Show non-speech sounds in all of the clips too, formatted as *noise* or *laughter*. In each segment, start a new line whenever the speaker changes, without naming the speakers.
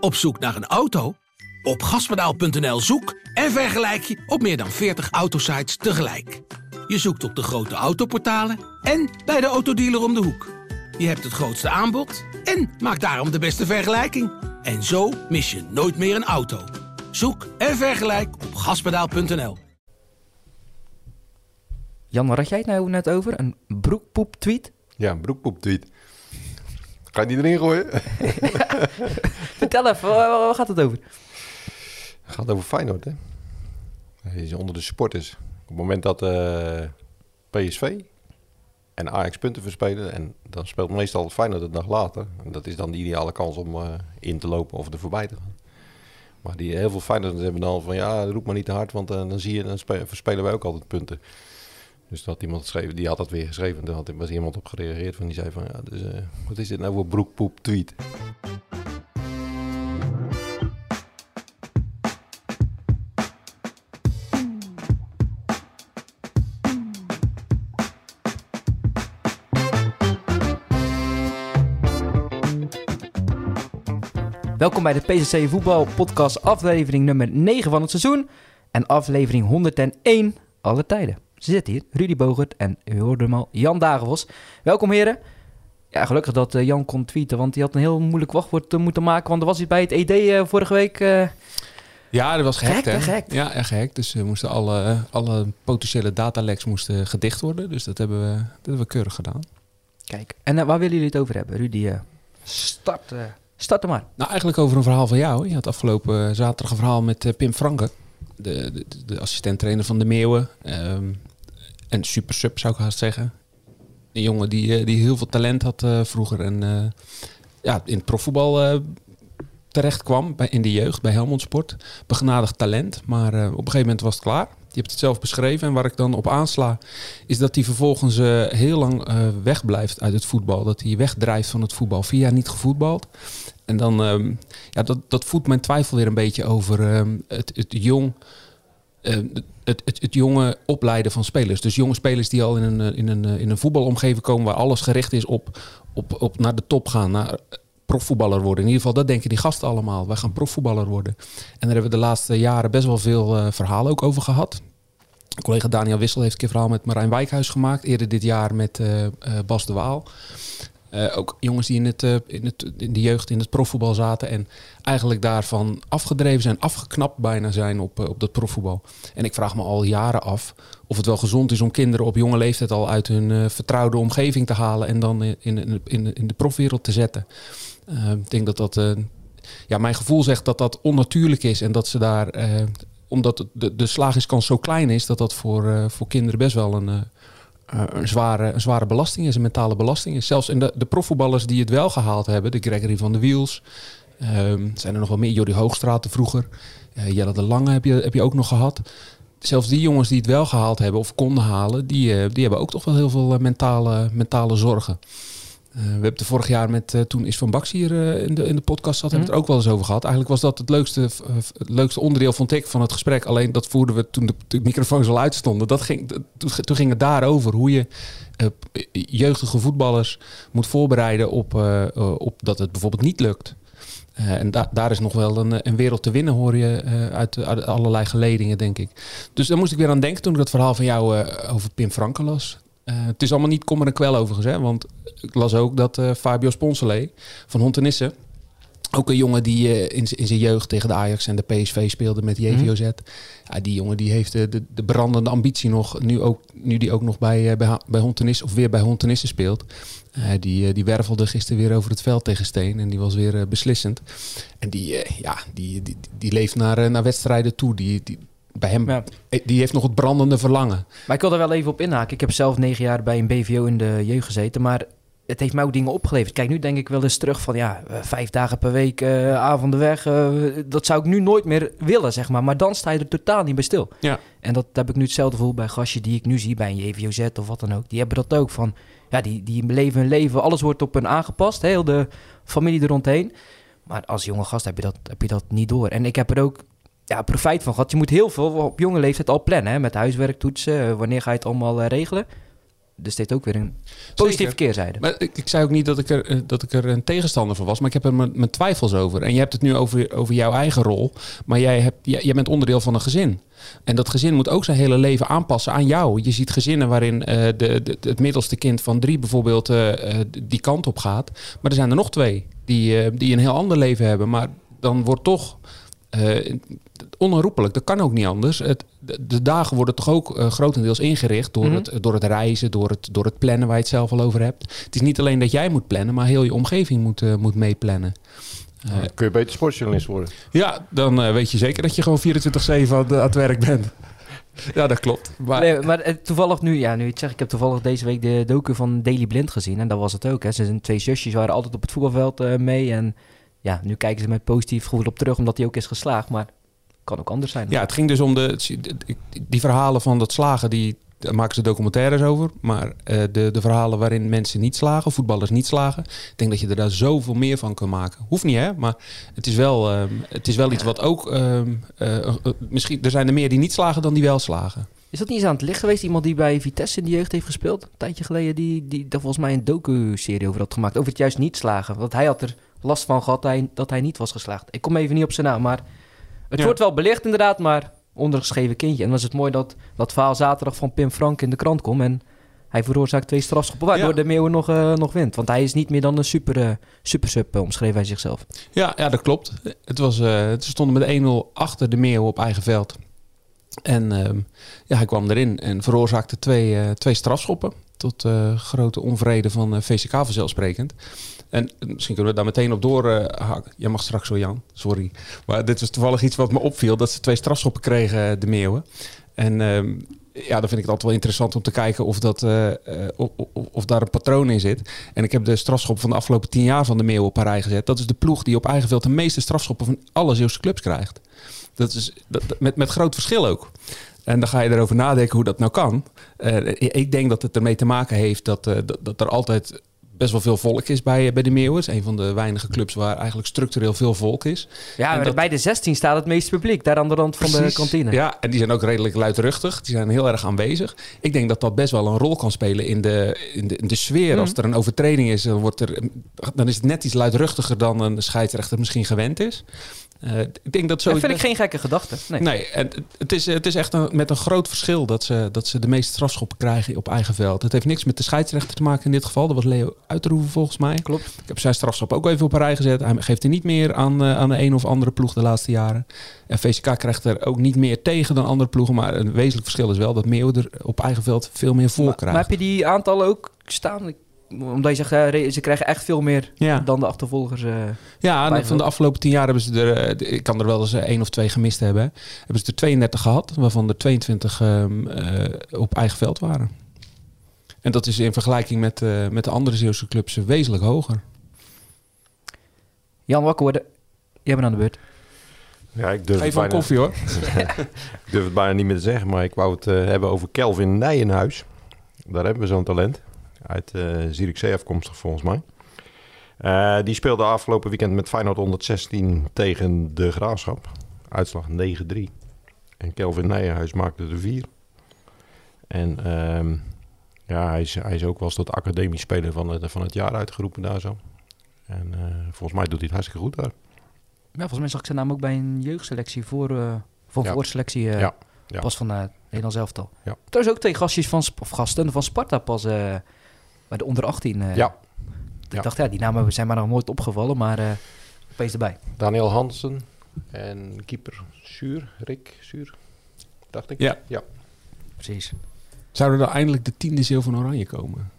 Op zoek naar een auto? Op gaspedaal.nl zoek en vergelijk je op meer dan 40 autosites tegelijk. Je zoekt op de grote autoportalen en bij de autodealer om de hoek. Je hebt het grootste aanbod en maakt daarom de beste vergelijking. En zo mis je nooit meer een auto. Zoek en vergelijk op gaspedaal.nl.
Jan, waar had jij het nou net over? Een broekpoep-tweet?
Ja, een broekpoep-tweet. Ga je die erin gooien? *laughs* *laughs*
Vertel even, waar, waar gaat het over?
Het gaat over Feyenoord, hè? Hij is onder de supporters. Op het moment dat eh, PSV en Ajax punten verspelen... en dan speelt meestal Feyenoord de dag later. En dat is dan de ideale kans om eh, in te lopen of er voorbij te gaan. Maar die, heel veel Feyenoorders hebben dan van... ja, roep maar niet te hard, want eh, dan zie je... dan spe- verspelen wij ook altijd punten. Dus dat iemand geschreven, die had dat weer geschreven. Daar had, was iemand op gereageerd van die zei van ja, dus, eh, wat is dit nou voor broekpoep tweet?
Welkom bij de PCC Voetbal Podcast, aflevering nummer 9 van het seizoen. En aflevering 101 alle tijden. Ze zitten hier, Rudy Bogert en u hoorde hem al, Jan Dagenvos. Welkom heren. Ja, gelukkig dat eh, Jan kon tweeten, want hij had een heel moeilijk wachtwoord eh, moeten maken. Want er was iets bij het ED eh, vorige week.
Ja, dat was gehackt,
Gehackt,
hè?
Gehackt.
Ja, echt gehackt. Dus we moesten alle, alle potentiële dataleks moesten gedicht worden. Dus dat hebben we, dat hebben we keurig gedaan.
kijk, en waar willen jullie het over hebben? Rudy, start, start er maar.
Nou, eigenlijk over een verhaal van jou. Je had afgelopen zaterdag een verhaal met Pim Franke. De, de, de assistent-trainer van de Meeuwen. Ehm, en super sub, zou ik haast zeggen. Een jongen die, eh, die heel veel talent had eh, vroeger. En eh, ja, in het profvoetbal terecht kwam. Bij, in de jeugd, bij Helmond Sport. Begenadigd talent. Maar op een gegeven moment was het klaar. Je hebt het zelf beschreven. En waar ik dan op aansla, is dat hij vervolgens heel lang wegblijft uit het voetbal. Dat hij wegdrijft van het voetbal. Vier jaar niet gevoetbald. En dan, ehm, ja, dat, dat voedt mijn twijfel weer een beetje over ehm, het, het jong. Ehm, het, het, het jonge opleiden van spelers. Dus jonge spelers die al in een, eh, in een, eh, in een voetbalomgeving komen waar alles gericht is op, op, op naar de top gaan, naar eh, profvoetballer worden. In ieder geval, dat denken die gasten allemaal. Wij gaan profvoetballer worden. En daar hebben we de laatste jaren best wel veel verhalen ook over gehad. Collega Daniel Wissel heeft een keer verhaal met Marijn Wijkhuis gemaakt. Eerder dit jaar met Bas de Waal. Eh, ook jongens die in, het, eh, in, het, in de jeugd in het profvoetbal zaten. En eigenlijk daarvan afgedreven zijn, afgeknapt bijna zijn op, eh, op dat profvoetbal. En ik vraag me al jaren af of het wel gezond is om kinderen op jonge leeftijd al uit hun vertrouwde omgeving te halen. En dan in, in, in, in, de profwereld te zetten. Ik denk dat dat. ja, mijn gevoel zegt dat dat onnatuurlijk is. En dat ze daar. omdat de, de slagingskans zo klein is, dat dat voor, voor kinderen best wel een. Eh, een, zware, een zware belasting is, een mentale belasting is. Zelfs in de, de profvoetballers die het wel gehaald hebben, de Gregory van de Wiels, ehm, zijn er nog wel meer, Jordi Hoogstraten vroeger, eh, Jelle de Lange heb je, heb je ook nog gehad. Zelfs die jongens die het wel gehaald hebben of konden halen, die, eh, die hebben ook toch wel heel veel mentale, mentale zorgen. Eh, we hebben het vorig jaar met, eh, toen is Van Baks hier eh, in, de, in de podcast zat, hebben we het er ook wel eens over gehad. Eigenlijk was dat het leukste, het leukste onderdeel, vond ik, van het gesprek. Alleen dat voerden we toen de, de microfoons al uitstonden. Dat ging, dat- toen, ging het daarover hoe je jeugdige voetballers moet voorbereiden op, op dat het bijvoorbeeld niet lukt. En da- daar is nog wel een, een wereld te winnen, hoor je uit, uit allerlei geledingen, denk ik. Dus daar moest ik weer aan denken toen ik dat verhaal van jou over Pim Franke las. Eh, het is allemaal niet kommer en kwel overigens, hè, want ik las ook dat eh, Fabio Sponsolet van Hontenisse, ook een jongen die eh, in, zijn jeugd tegen de Ajax en de PSV speelde met JVOZ. Ja, die jongen die heeft de, de, de brandende ambitie nog, nu, ook, nu die ook nog bij, bij, bij Hontenisse, of weer bij Hontenisse speelt. Die, die wervelde gisteren weer over het veld tegen Steen en die was weer beslissend. En die, ja, die, die, die leeft naar, naar wedstrijden toe. Die, die, bij hem,
Ja.
eh, die heeft nog het brandende verlangen.
Maar ik wil er wel even op inhaken. Ik heb zelf negen jaar bij een BVO in de jeugd gezeten, maar het heeft mij ook dingen opgeleverd. Kijk, nu denk ik wel eens terug van ja, eh, vijf dagen per week, eh avonden weg. dat zou ik nu nooit meer willen, zeg maar. Maar dan sta je er totaal niet bij stil.
Ja.
En dat heb ik nu hetzelfde gevoel bij gastjes die ik nu zie bij een JVOZ of wat dan ook. Die hebben dat ook van, ja, die, die beleven hun leven. Alles wordt op hen aangepast, heel de familie er rondheen. Maar als jonge gast heb je dat, heb je dat niet door. En ik heb er ook ja, profijt van gehad. Je moet heel veel op jonge leeftijd al plannen. Hè? Met huiswerk, toetsen, eh, wanneer ga je het allemaal eh, regelen. dus dit ook weer een positieve keerzijde.
Maar ik, ik zei ook niet dat ik, er, eh, dat ik er een tegenstander van was, maar ik heb er mijn, mijn twijfels over. En je hebt het nu over, over jouw eigen rol, maar jij, hebt, jij, jij bent onderdeel van een gezin. En dat gezin moet ook zijn hele leven aanpassen aan jou. Je ziet gezinnen waarin de, de, het middelste kind van drie bijvoorbeeld die kant op gaat. Maar er zijn er nog twee die, die een heel ander leven hebben. Maar dan wordt toch eh, onherroepelijk, dat kan ook niet anders. Het, de, de dagen worden toch ook eh, grotendeels ingericht door,
Mhm.
het, door het reizen, door het, door het plannen waar je het zelf al over hebt. Het is niet alleen dat jij moet plannen, maar heel je omgeving moet, eh, moet meeplannen.
Dan kun je beter sportjournalist worden.
ja, dan weet je zeker dat je gewoon 24-7 aan, aan het werk bent. *laughs* Ja, dat klopt. Maar,
Nee, maar toevallig nu, ja, nu het zegt, ik heb toevallig deze week de docu van Daily Blind gezien. En dat was het ook. Hè. Ze zijn twee zusjes, waren altijd op het voetbalveld mee. En ja, nu kijken ze met positief gevoel op terug, omdat hij ook is geslaagd. Maar kan ook anders zijn.
Ja, het ging dus om de, die verhalen van dat slagen, die daar maken ze documentaires over. Maar eh, de, de verhalen waarin mensen niet slagen, voetballers niet slagen, ik denk dat je er daar zoveel meer van kunt maken. Hoeft niet, hè? Maar het is wel, ehm, het is wel iets wat ook. ehm, eh, eh, misschien, er zijn er meer die niet slagen dan die wel slagen.
Is dat niet eens aan het licht geweest? Iemand die bij Vitesse in de jeugd heeft gespeeld? Een tijdje geleden, die, die daar volgens mij een docu-serie over had gemaakt. Over het juist niet slagen. Want hij had er last van gehad dat hij, dat hij niet was geslaagd. Ik kom even niet op zijn naam, maar het
Ja.
wordt wel belicht inderdaad, maar ondergeschreven kindje. En dan is het mooi dat dat verhaal zaterdag van Pim Frank in de krant komt. En hij veroorzaakt twee strafschoppen, waardoor
Ja.
de Meeuwen nog, eh, nog wint. Want hij is niet meer dan een super, eh, super sub, eh, omschreef hij zichzelf.
Ja, ja dat klopt. Het was, ze stonden met 1-0 achter de Meeuw op eigen veld. En ehm, ja, hij kwam erin en veroorzaakte twee, twee strafschoppen. Tot grote onvrede van VCK vanzelfsprekend. En eh, misschien kunnen we daar meteen op doorhaken. Jij mag straks wel, Jan. Sorry. Maar dit was toevallig iets wat me opviel. Dat ze twee strafschoppen kregen, eh, de Meeuwen. En ehm, ja, dan vind ik het altijd wel interessant om te kijken of, dat, eh, eh, of, of, daar een patroon in zit. En ik heb de strafschop van de afgelopen tien jaar van de Meeuwen op een rij gezet. Dat is de ploeg die op eigen veld de meeste strafschoppen van alle Zeeuwse clubs krijgt. Dat is met, met groot verschil ook. En dan ga je erover nadenken hoe dat nou kan. Eh, ik denk dat het ermee te maken heeft dat, eh, dat, dat er altijd best wel veel volk is bij, bij de is een van de weinige clubs waar eigenlijk structureel veel volk is.
Ja,
En dat-
bij de 16 staat het meeste publiek. Daar aan de rand van de kantine.
Ja, en die zijn ook redelijk luidruchtig. Die zijn heel erg aanwezig. Ik denk dat dat best wel een rol kan spelen in de, in de, in de sfeer.
Mhm.
Als er een overtreding is, dan, wordt er, dan is het net iets luidruchtiger dan een scheidsrechter misschien gewend is. Eh, ik denk dat
Dat
zoiets
vind ik geen gekke gedachte. Nee.
Nee, en het- is, het is echt een, met een groot verschil dat ze, dat ze de meeste strafschoppen krijgen op eigen veld. Het heeft niks met de scheidsrechter te maken in dit geval. Dat was Leo Uiterhoeven volgens mij.
Klopt.
Ik heb zijn strafschop ook even op een rij gezet. Hij geeft er niet meer aan, eh, aan de een of andere ploeg de laatste jaren. En VCK krijgt er ook niet meer tegen dan andere ploegen. Maar een wezenlijk verschil is wel dat Meeuw er op eigen veld veel meer voor
Maar,
krijgt.
maar heb je die aantallen ook staan? Omdat je zegt, ze krijgen echt veel meer
ja,
dan de achtervolgers. eh.
ja en van de afgelopen tien jaar hebben ze er, eh, ik kan er wel eens eh, één of twee gemist hebben. hè. Hebben ze er 32 gehad, waarvan er 22 ehm, eh, op eigen veld waren. En dat is in vergelijking met, eh, met de andere Zeeuwse clubs wezenlijk hoger.
Jan, wakker worden. Jij bent aan de beurt.
Ja, ik durf, het
Even een
bijna,
koffie hoor. *laughs* *laughs*
ik durf het bijna niet meer te zeggen, maar ik wou het eh, hebben over Kelvin Nijenhuis. Daar hebben we zo'n talent. Uit eh Zierikzee afkomstig volgens mij. Eh, die speelde afgelopen weekend met Feyenoord 116 tegen de Graafschap. Uitslag 9-3. En Kelvin Nijenhuis maakte er vier. En ehm, ja, hij is, hij is ook wel eens tot academiespeler van het, van het jaar uitgeroepen daar zo. En eh, volgens mij doet hij het hartstikke goed daar.
Ja, volgens mij zag ik zijn naam ook bij een jeugdselectie voor, eh voor
Ja.
voorselectie.
Ja, ja.
Pas van het Nederlands elftal.
Ja.
Er is ook twee gastjes van, of gasten van Sparta pas bij de onder 18. eh.
Ja.
Ik
Ja.
dacht, ja, die namen zijn maar nog nooit opgevallen, maar eh opeens erbij.
Daniel Hansen en keeper Zuur, Rick Zuur, dacht ik.
Ja.
Precies.
Zouden er eindelijk de tiende ziel van Oranje komen?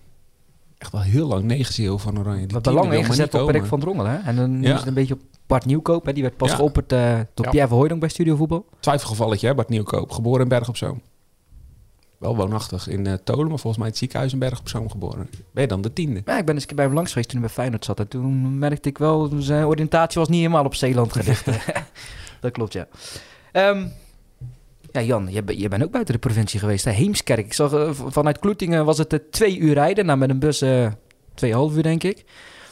Echt al heel lang negen ziel van Oranje.
Hebben
tiende
lang
maar
ingezet op Rick van Drongel. Hè? En dan
Ja.
is het een beetje op Bart Nieuwkoop. Hè? Die werd pas
Ja.
geopperd eh, door
Ja.
Pierre Verhooydonk bij Studio Voetbal.
Twijfelgevalletje, hè, Bart Nieuwkoop. Geboren in Berg op Zoom. Wel woonachtig in eh Tolen, maar volgens mij het ziekenhuis in Berg op Zoom geboren. Ben je dan de tiende?
Ja, ik ben eens een keer bij hem langs geweest toen hij bij Feyenoord zat. En toen merkte ik wel, zijn oriëntatie was niet helemaal op Zeeland gericht. *laughs* dat klopt, ja. Ehm, ja, Jan, je, je bent ook buiten de provincie geweest. Hè? Heemskerk. Ik zag eh, vanuit Kloetingen was het eh, twee uur rijden. Nou, met een bus tweeënhalf uur, denk ik.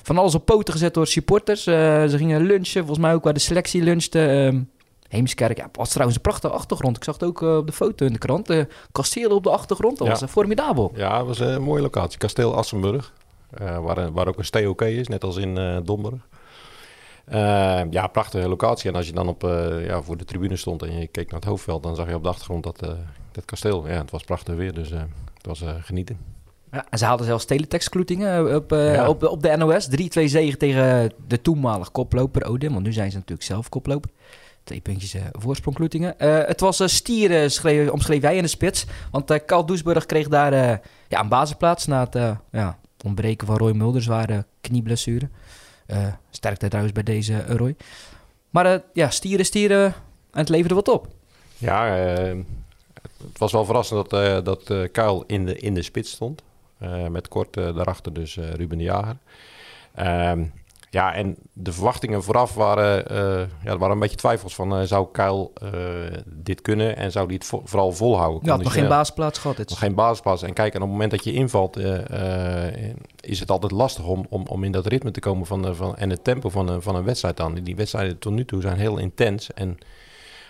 Van alles op poten gezet door supporters. Ze gingen lunchen. Volgens mij ook waar de selectie lunchte. Heemskerk, ja, was trouwens een prachtige achtergrond. Ik zag het ook eh, op de foto in de krant. De kastelen op de achtergrond, dat
Ja.
was eh, formidabel.
Ja, het was een mooie locatie. Kasteel Assenburg, eh, waar, waar ook een STOK is, net als in eh Domburg. Eh, ja, prachtige locatie. En als je dan op, eh, ja, voor de tribune stond en je keek naar het hoofdveld, dan zag je op de achtergrond dat, eh, dat kasteel. Ja, het was prachtig weer, dus eh, het was eh, genieten.
Ja, en ze haalden zelfs teletext-kloetingen op, eh,
Ja.
op, op de NOS. 3-2 zege tegen de toenmalig koploper Odin. Want nu zijn ze natuurlijk zelf koploper. Twee puntjes eh. Eh, het was uh, stieren, schreef, omschreef hij in de spits. Want eh Karl Doesburg kreeg daar eh, ja, een basisplaats na het eh, ja, ontbreken van Roy Mulder. Zware knieblessure. Eh sterkte trouwens bij deze eh, Roy. Maar eh, ja, stieren, stieren. En het leverde wat op.
Ja, eh, het was wel verrassend dat, eh dat eh Kuil in de, in de spits stond. Eh, met kort eh, daarachter dus eh, Ruben de Jager. Ehm, ja, en de verwachtingen vooraf waren, eh, ja, er waren een beetje twijfels van... eh, zou Kuil eh, dit kunnen en zou hij het vo- vooral volhouden?
Ja, had nog geen basisplaats gehad.
Nog geen basisplaats. En kijk, en op het moment dat je invalt, is het altijd lastig om, om, om in dat ritme te komen van, van, en het tempo van, een- van een wedstrijd dan. Die wedstrijden tot nu toe zijn heel intens. En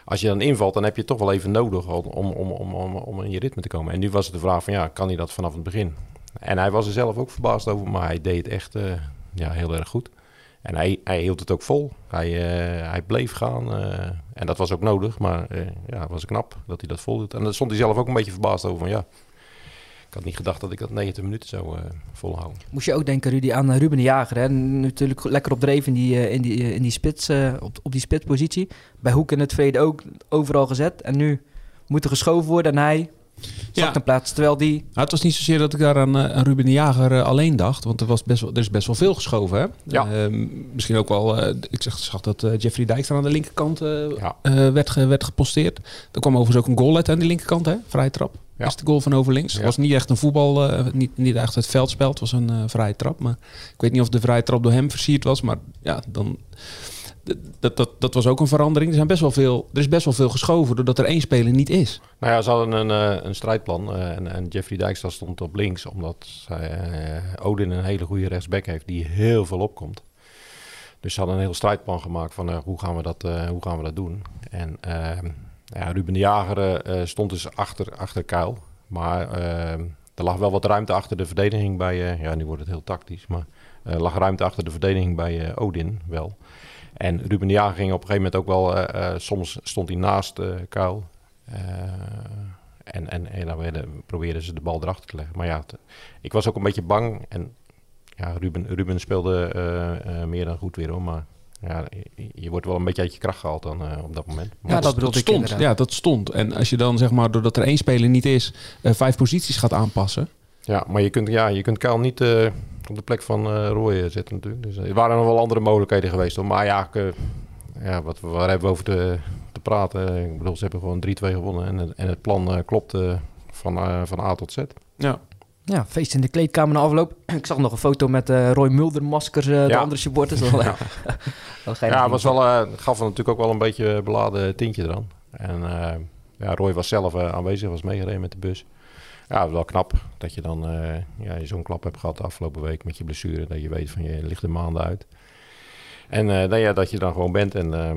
als je dan invalt, dan heb je het toch wel even nodig om, om, om, om, om, in je ritme te komen. En nu was het de vraag van, ja, kan hij dat vanaf het begin? En hij was er zelf ook verbaasd over, maar hij deed het echt ja, heel erg goed. En hij, hij hield het ook vol. Hij, eh, hij bleef gaan. eh, en dat was ook nodig. Maar eh, ja, het was knap dat hij dat volhield. En daar stond hij zelf ook een beetje verbaasd over. Van, ja, ik had niet gedacht dat ik dat 90 minuten zou volhouden.
Moest je ook denken, Rudy, aan Ruben de Jager. Hè? Natuurlijk lekker op dreef in die, in die, in die spits, op, op die spitspositie. Bij Hoek in het verleden ook overal gezet. En nu moet er geschoven worden en hij
Ja.
een plaats. Terwijl die...
Nou, het was niet zozeer dat ik daar aan, eh, aan Ruben de Jager eh, alleen dacht. Want er, was best wel, er is best wel veel geschoven. Hè?
Ja.
Ehm, misschien ook wel... eh, ik zag, zag dat Jeffrey Dijkstra aan de linkerkant
Ja.
werd, ge- werd geposteerd. Er kwam overigens ook een goal uit aan die linkerkant. Hè? Vrije trap.
Ja.
Is de goal van over links. Het
Ja.
was niet echt een voetbal... niet, niet echt het veldspel. Het was een vrije trap. Maar ik weet niet of de vrije trap door hem versierd was. Maar ja, dan... Dat, dat, dat was ook een verandering. Er, zijn best wel veel, er is best wel veel geschoven doordat er één speler niet is.
Nou ja, ze hadden een, eh, een strijdplan. eh, en, en Jeffrey Dijkstra stond op links. Omdat eh, Odin een hele goede rechtsback heeft die heel veel opkomt. Dus ze hadden een heel strijdplan gemaakt van hoe, gaan we dat, hoe gaan we dat doen. En eh, ja, Ruben de Jager stond dus achter, achter Kuil. Maar eh, er lag wel wat ruimte achter de verdediging bij... ja, nu wordt het heel tactisch. Maar er lag ruimte achter de verdediging bij Odin wel. En Ruben de Jager ging op een gegeven moment ook wel... eh, eh, soms stond hij naast eh Kuil. Eh, en, en, en dan werden, probeerden ze de bal erachter te leggen. Maar ja, het- ik was ook een beetje bang. En ja, Ruben, Ruben speelde eh, eh, meer dan goed weer hoor. Maar ja, je, je wordt wel een beetje uit je kracht gehaald dan eh, op dat moment. Maar
Ja, dat bedoelde ik
stond.
inderdaad.
Ja, dat stond. En als je dan zeg maar, doordat er één speler niet is, eh, vijf posities gaat aanpassen.
Ja, maar je kunt, ja, je kunt Kuil niet eh, op de plek van eh Roy eh, zetten natuurlijk. Dus er waren nog wel andere mogelijkheden geweest. Hoor. Maar ja, ik, eh, ja wat, waar hebben we over te, te praten? Ik bedoel, ze hebben gewoon 3-2 gewonnen. En, het- en het plan eh, klopt van, eh, van A tot Z.
Ja.
Ja, feest in de kleedkamer na afloop. Ik zag nog een foto met eh, Roy Mulder maskers, eh, de
Ja.
andere supporters. Dat, *laughs*
Ja. *laughs* Ja, het was wel, het gaf er natuurlijk ook wel een beetje een beladen tintje eraan. En eh, ja, Roy was zelf aanwezig, was meegereden met de bus. Ja, wel knap dat je dan eh, ja, zo'n klap hebt gehad de afgelopen week met je blessure. Dat je weet van je ligt er maanden uit. En eh, nou ja, dat je dan gewoon bent. En eh,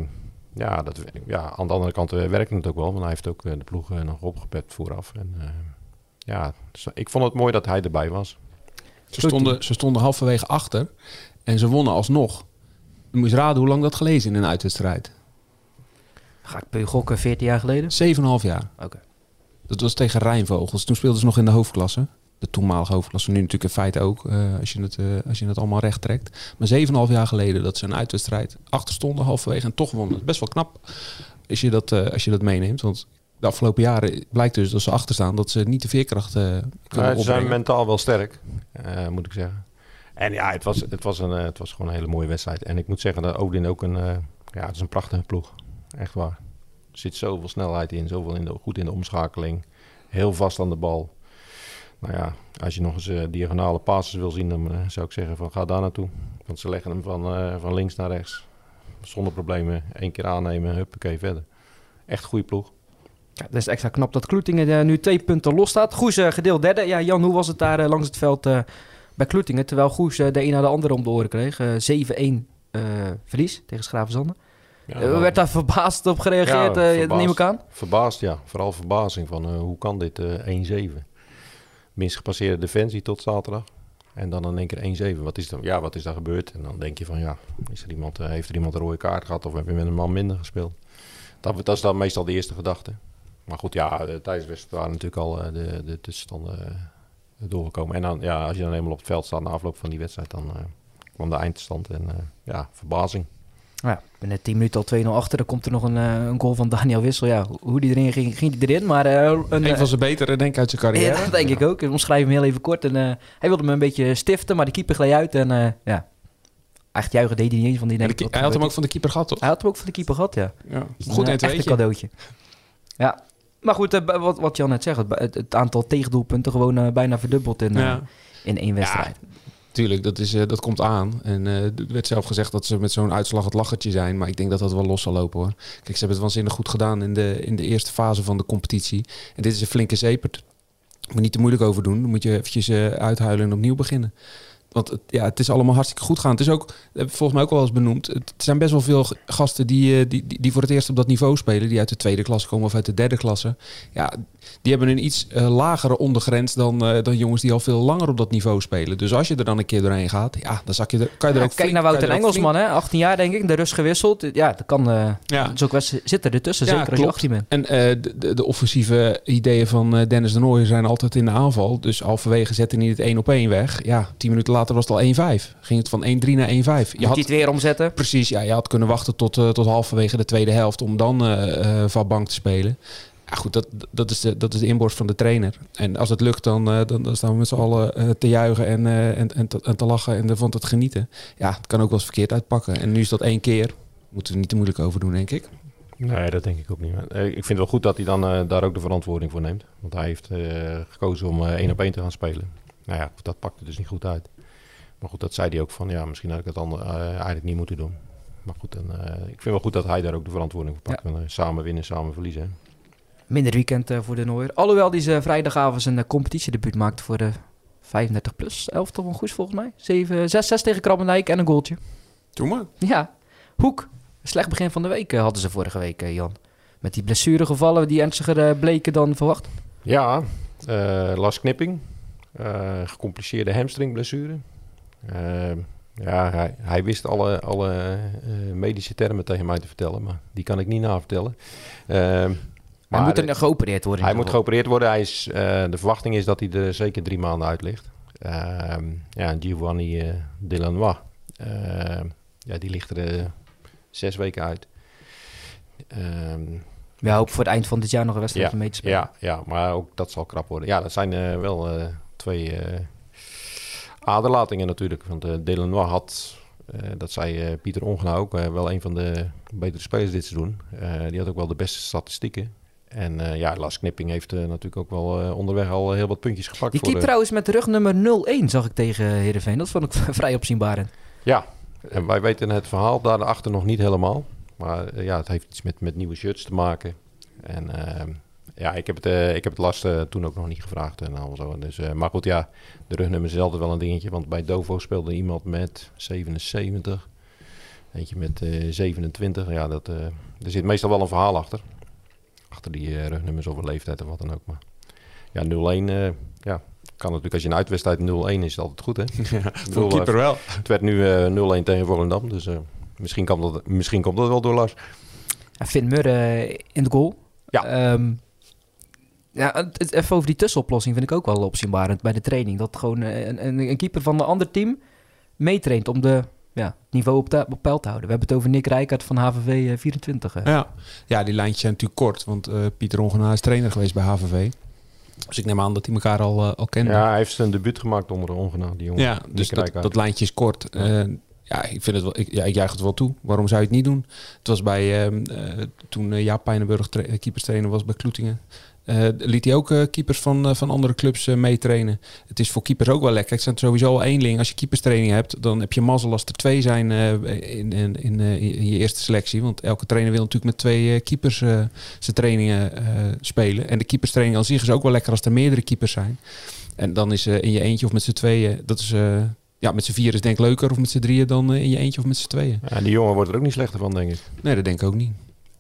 ja, dat, ja, aan de andere kant werkt het ook wel. Want hij heeft ook eh, de ploeg nog opgepept vooraf. En eh, ja, dus ik vond het mooi dat hij erbij was.
Ze, stonden, ze stonden halverwege achter en ze wonnen alsnog. Je raden hoe lang dat gelezen in een uitwedstrijd.
Ga ik bij gokken, 14 jaar geleden?
7,5 jaar.
Oké.
Dat was tegen Rijnvogels. Toen speelden ze nog in de hoofdklasse. De toenmalige hoofdklasse. Nu natuurlijk in feite ook, eh, als, je het, eh, als je het allemaal recht trekt. Maar 7,5 jaar geleden dat ze een uitwedstrijd achter stonden halverwege en toch wonnen. Best wel knap als je dat, eh, als je dat meeneemt. Want de afgelopen jaren blijkt dus dat ze achter staan dat ze niet de veerkracht kunnen
Ja, ze zijn mentaal wel sterk, moet ik zeggen. En ja, het was, het, was een, het was gewoon een hele mooie wedstrijd. En ik moet zeggen dat Odin ook een, ja, het is een prachtige ploeg. Echt waar. Zit zoveel snelheid in, zoveel in de, goed in de omschakeling. Heel vast aan de bal. Nou ja, als je nog eens eh, diagonale passes wil zien, dan eh, zou ik zeggen van ga daar naartoe. Want ze leggen hem van, eh, van links naar rechts. Zonder problemen. Eén keer aannemen, huppakee, verder. Echt goede ploeg.
Ja, dat is extra knap dat Kloetingen nu twee punten los staat. Goes gedeeld derde. Ja, Jan, hoe was het daar langs het veld bij Kloetingen? Terwijl Goes de een na de andere om de oren kreeg. Eh, 7-1 eh, verlies tegen Schravenzanden.
Ja,
Eh, werd daar verbaasd op gereageerd,
Ja,
eh,
verbaasd.
neem ik aan?
Verbaasd, ja. Vooral verbazing van eh, hoe kan dit eh 1-7? Minst gepasseerde defensie tot zaterdag. En dan in één keer 1-7. Wat is er, ja, wat is daar gebeurd? En dan denk je van ja, is er iemand, heeft er iemand een rode kaart gehad of heb je met een man minder gespeeld? Dat, dat is dan meestal de eerste gedachte. Maar goed, ja, tijdens de wedstrijd waren natuurlijk al de, de tussenstanden doorgekomen. En dan, ja, als je dan eenmaal op het veld staat na afloop van die wedstrijd, dan kwam de eindstand. En ja, verbazing.
Ja, binnen 10 minuten al 2-0 achter. Dan komt er nog een, eh, een goal van Daniel Wissel. Ja, ho- hoe die erin ging, ging die erin. Maar eh, een,
Een
eh,
van zijn betere, denk ik, uit zijn carrière.
Ja, dat denk ik ook. Ik omschrijf hem heel even kort. En, hij wilde me een beetje stiften, maar die keeper gleed uit. En ja, echt juichen deed hij niet eens. Van die
de
wat
hij had hem ook van de keeper gehad, toch?
Hij had hem ook van de keeper gehad, ja.
Ja. Goed
een, echt een cadeautje. Ja, maar goed, wat, wat Jan net zegt. Het, aantal tegendoelpunten gewoon bijna verdubbeld in,
Ja.
in één wedstrijd.
Tuurlijk, dat, is, eh, dat komt aan. En eh, er werd zelf gezegd dat ze met zo'n uitslag het lachertje zijn. Maar ik denk dat dat wel los zal lopen hoor. Kijk, ze hebben het waanzinnig goed gedaan in de, in de eerste fase van de competitie. En dit is een flinke zepert. Maar niet te moeilijk over doen. Dan moet je eventjes eh, uithuilen en opnieuw beginnen. Want het, ja, het is allemaal hartstikke goed gaan. Het is ook, ik volgens mij ook wel eens benoemd. Het zijn best wel veel gasten die, eh, die, die, die voor het eerst op dat niveau spelen. Die uit de tweede klasse komen of uit de derde klasse. Ja, die hebben een iets eh, lagere ondergrens dan, eh, dan jongens die al veel langer op dat niveau spelen. Dus als je er dan een keer doorheen gaat, ja, dan zak je er, kan je er
Ja,
ook
kijk
flink-
naar Wouter
er
Engelsman, hè? 18 jaar denk ik, de rust gewisseld. Ja, dat kan. eh
Ja.
dus ook wel eens zitten ertussen,
Ja,
zeker als je
klopt.
18 bent.
En eh, de, de, de offensieve ideeën van eh, Dennis de Nooijer zijn altijd in de aanval. Dus halverwege zette hij het één op één weg. Ja, tien minuten later was het al 1-5. Ging het van 1-3 naar 1-5. Je
Moet
had,
je het weer omzetten?
precies, ja, je had kunnen wachten tot, eh, tot halverwege de tweede helft om dan eh eh, van bank te spelen. Ja, goed, dat, dat, is de, dat is de inborst van de trainer. En als het lukt, dan, eh, dan, dan staan we met z'n allen te juichen en, eh, en, en, te, en te lachen en van het genieten. Ja, het kan ook wel eens verkeerd uitpakken. En nu is dat één keer. Moeten we er niet te moeilijk over doen, denk ik.
Nee, dat denk ik ook niet. Ik vind het wel goed dat hij dan eh, daar ook de verantwoording voor neemt. Want hij heeft eh, gekozen om eh, één op één te gaan spelen. Nou ja, dat pakte dus niet goed uit. Maar goed, dat zei hij ook van, ja, misschien had ik het dan eh, eigenlijk niet moeten doen. Maar goed, dan, eh, ik vind wel goed dat hij daar ook de verantwoording voor pakt. En, eh, samen winnen, samen verliezen. hè.
Minder weekend eh, voor de Nooier. Alhoewel die ze vrijdagavond zijn uh, competitiedebuut maakte voor de 35 plus. 11 toch wel goed volgens mij. 7, 6, 6 tegen Krabbendijk en een goaltje.
Doe maar.
Ja, Hoek. Slecht begin van de week hadden ze vorige week, Jan. Met die blessuregevallen die ernstiger bleken dan verwacht.
Ja, eh Lars Knipping. eh, gecompliceerde hamstringblessure. Eh, ja, hij, hij wist alle, alle eh, medische termen tegen mij te vertellen, maar die kan ik niet navertellen. Eh,
Hij
maar
moet
de-
er geopereerd worden.
hij moet
geval.
geopereerd worden. Hij is, eh, de verwachting is dat hij er zeker drie maanden uit ligt. Ehm, ja, Giovanni eh Delanois, ja, die ligt er zes weken uit. Ehm,
We hopen voor het eind van dit jaar nog een wedstrijd
ja,
mee te spelen.
ja, ja, maar ook dat zal krap worden. Ja, dat zijn wel twee aderlatingen natuurlijk. Want uh, Delanois had, eh, dat zei eh, Pieter Ongena ook, wel een van de betere spelers dit seizoen. Die had ook wel de beste statistieken. En ja, Lars Knipping heeft natuurlijk ook wel onderweg al heel wat puntjes gepakt.
Die keep trouwens met rug nummer 0-1 zag ik tegen Heerenveen. Dat vond ik *laughs* vrij opzienbarend.
Ja, en wij weten het verhaal daarachter nog niet helemaal. Maar ja, het heeft iets met, met nieuwe shirts te maken. En ehm, ja, ik heb het, eh, ik heb het last eh, toen ook nog niet gevraagd. En al zo. Dus, eh, maar goed, ja, de rugnummer is altijd wel een dingetje. Want bij Dovo speelde iemand met 77. Eentje met eh 27. Ja, dat, eh, er zit meestal wel een verhaal achter. Achter die eh, rugnummers of een leeftijd of wat dan ook. Maar ja, 0-1, eh, ja, kan natuurlijk als je een uitwedstrijd 0-1 is, is het altijd goed hè. *laughs*
Voor
bedoel,
een keeper wel.
Het werd nu eh 0-1 tegen Volendam, dus eh, misschien, komt dat, misschien komt dat wel door Lars.
Ja, Finn Murre in de goal.
Ja.
Ehm, ja, het, even over die tussenoplossing vind ik ook wel opzienbarend bij de training. Dat gewoon eh, een, een, een keeper van een ander team meetraint om de ja, niveau op, peil te houden. We hebben het over Nick Rijkaard van HVV eh, 24. eh.
Ja. ja, die lijntjes zijn natuurlijk kort. Want eh, Pieter Ongena is trainer geweest bij HVV. Dus ik neem aan dat die elkaar al, eh, al kennen.
Ja, hij heeft zijn debuut gemaakt onder de ongena, die jongen.
Ja,
Nick
dus dat, dat lijntje is kort. Eh, ja, ik vind het wel. Ik, ja, ik juich het wel toe. Waarom zou je het niet doen? Het was bij ehm, eh, toen Jaap Pijnenburg tra- keeperstrainer was bij Kloetingen. Eh, liet hij ook eh, keepers van, eh, van andere clubs meetrainen. Het is voor keepers ook wel lekker. Het zijn sowieso al één ding. Als je keeperstraining hebt, dan heb je mazzel als er twee zijn eh, in, in, in, in je eerste selectie. Want elke trainer wil natuurlijk met twee eh, keepers eh, zijn trainingen eh, spelen. En de keeperstraining aan zich is ook wel lekker als er meerdere keepers zijn. En dan is eh, in je eentje of met z'n tweeën, dat is, eh, ja, met z'n vier is denk ik leuker of met z'n drieën dan in je eentje of met z'n tweeën.
Ja, die jongen wordt er ook niet slechter van, denk ik.
Nee, dat denk ik ook niet.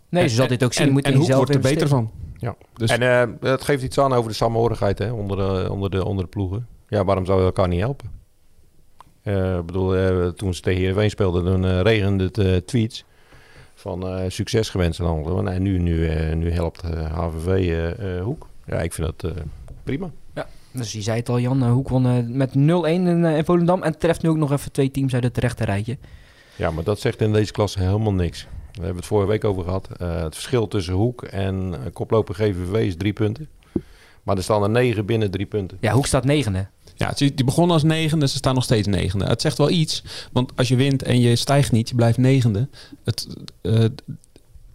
Nee,
En-
ze zal dit ook zien.
En,
moet
en
zelf
wordt er beter van.
Ja.
Dus
En eh, het geeft iets aan over de samenhorigheid hè, onder, de, onder, de, onder de ploegen. Ja, waarom zou je elkaar niet helpen? Eh, Ik bedoel, eh, toen ze tegen Heerenveen speelden, dan eh, regende het eh, tweets van eh, succes gewenst en al. En nu, nu, eh, nu helpt eh, HVV eh, eh, Hoek. Ja, ik vind dat eh, prima.
Dus je zei het al, Jan. Hoek won eh, met 0-1 in, eh, in Volendam. En treft nu ook nog even twee teams uit het rechte rijtje.
Ja, maar dat zegt in deze klasse helemaal niks. We hebben het vorige week over gehad. Eh, het verschil tussen Hoek en eh, koploper GVV is drie punten. Maar er staan er negen binnen drie punten.
Ja, Hoek staat negende.
ja, die begonnen als negende, ze staan nog steeds negende. Het zegt wel iets, want als je wint en je stijgt niet, je blijft negende. Het, eh,